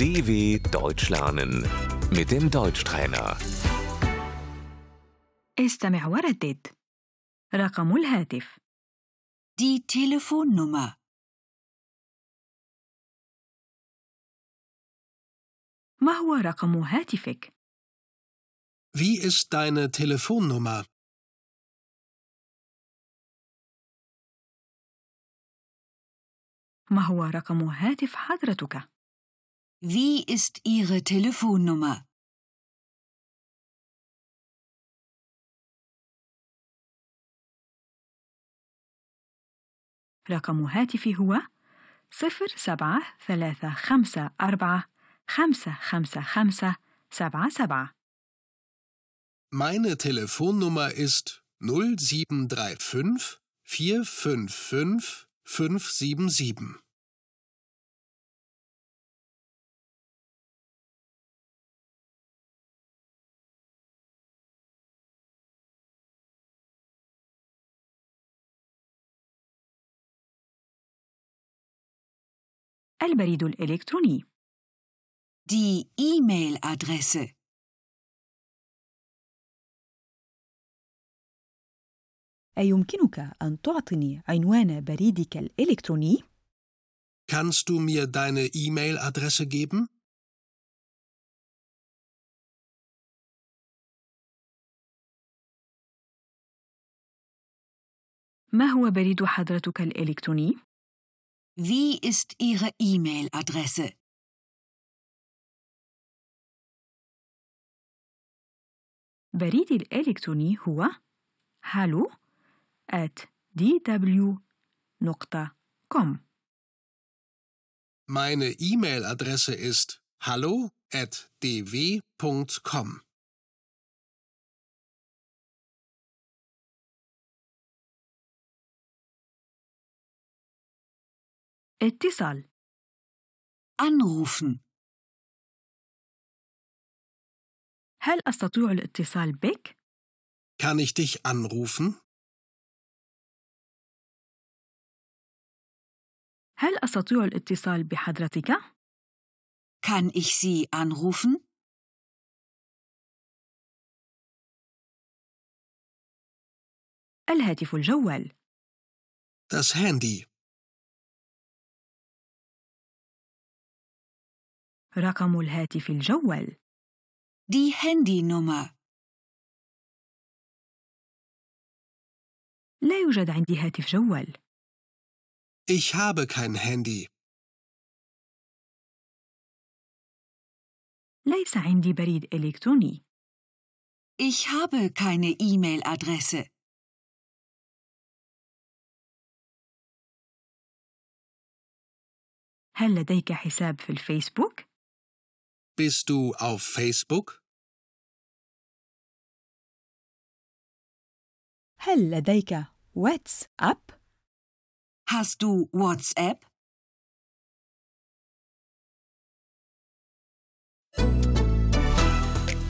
DW Deutsch lernen mit dem Deutschtrainer. استمع وردد رقم الهاتف Die Telefonnummer ما هو رقم هاتفك؟ Wie ist deine Telefonnummer? ما هو رقم هاتف حضرتك؟ Wie ist Ihre Telefonnummer? رقم هاتفي هو صفر سبعة ثلاثة خمسة أربعة خمسة خمسة خمسة سبعة سبعة Meine Telefonnummer ist 0735 455 577. البريد الإلكتروني Die E-Mail-Adresse أيمكنك أن تعطني عنوان بريدك الإلكتروني؟ Kannst du mir deine E-Mail-Adresse geben? ما هو بريد حضرتك الإلكتروني؟ Wie ist Ihre E-Mail-Adresse? بريدي الإلكتروني هو hallo at dw.com Meine E-Mail-Adresse ist hallo@dw.com. اتصال Anrufen. هل أستطيع الاتصال بك؟ Kann ich dich anrufen? هل أستطيع الاتصال بحضرتك؟ Kann ich Sie anrufen? الهاتف الجوال Das Handy. رقم الهاتف الجوال Die Handynummer. لا يوجد عندي هاتف جوال Ich habe kein Handy. ليس عندي بريد إلكتروني Ich habe keine E-Mail-Adresse. هل لديك حساب في الفيسبوك؟ Bist du auf Facebook? هل لديك واتساب؟ Hast du WhatsApp?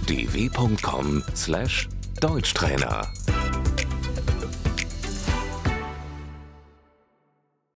dw.com/deutschtrainer